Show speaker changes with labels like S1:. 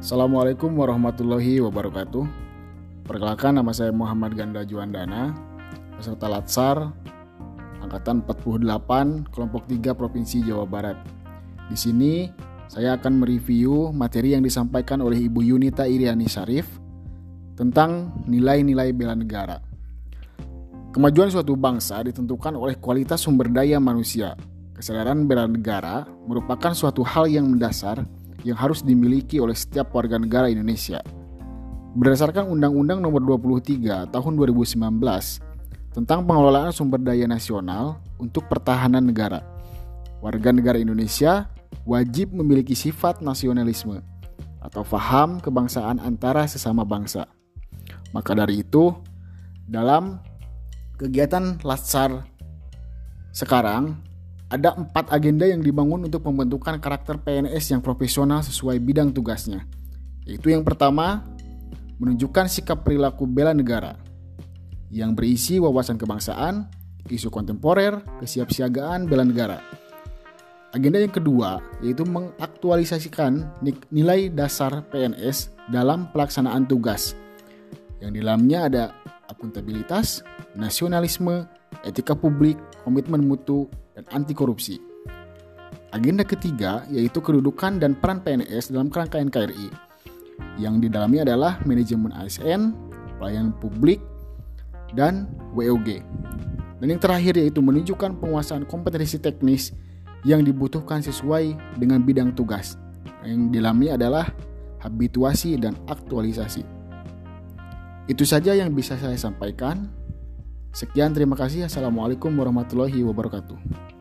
S1: Assalamualaikum warahmatullahi wabarakatuh. Perkenalkan nama saya Muhammad Ganda Juandana, peserta Latsar angkatan 48 kelompok 3 Provinsi Jawa Barat. Di sini saya akan mereview materi yang disampaikan oleh Ibu Yunita Iriani Syarif tentang nilai-nilai bela negara. Kemajuan suatu bangsa ditentukan oleh kualitas sumber daya manusia. Kesadaran bela negara merupakan suatu hal yang mendasar yang harus dimiliki oleh setiap warga negara Indonesia. Berdasarkan Undang-Undang Nomor 23 Tahun 2019 tentang pengelolaan sumber daya nasional untuk pertahanan negara, warga negara Indonesia wajib memiliki sifat nasionalisme atau faham kebangsaan antara sesama bangsa. Maka dari itu, dalam kegiatan Latsar sekarang ada empat agenda yang dibangun untuk pembentukan karakter PNS yang profesional sesuai bidang tugasnya. Yaitu yang pertama, menunjukkan sikap perilaku bela negara yang berisi wawasan kebangsaan, isu kontemporer, kesiapsiagaan bela negara. Agenda yang kedua yaitu mengaktualisasikan nilai dasar PNS dalam pelaksanaan tugas. Yang di dalamnya ada akuntabilitas, nasionalisme, etika publik, komitmen mutu, dan anti korupsi. Agenda ketiga yaitu kedudukan dan peran PNS dalam kerangka NKRI yang di dalamnya adalah manajemen ASN, pelayanan publik, dan WOG. Dan yang terakhir yaitu menunjukkan penguasaan kompetensi teknis yang dibutuhkan sesuai dengan bidang tugas. Yang di dalamnya adalah habituasi dan aktualisasi. Itu saja yang bisa saya sampaikan. Sekian terima kasih. Assalamualaikum warahmatullahi wabarakatuh.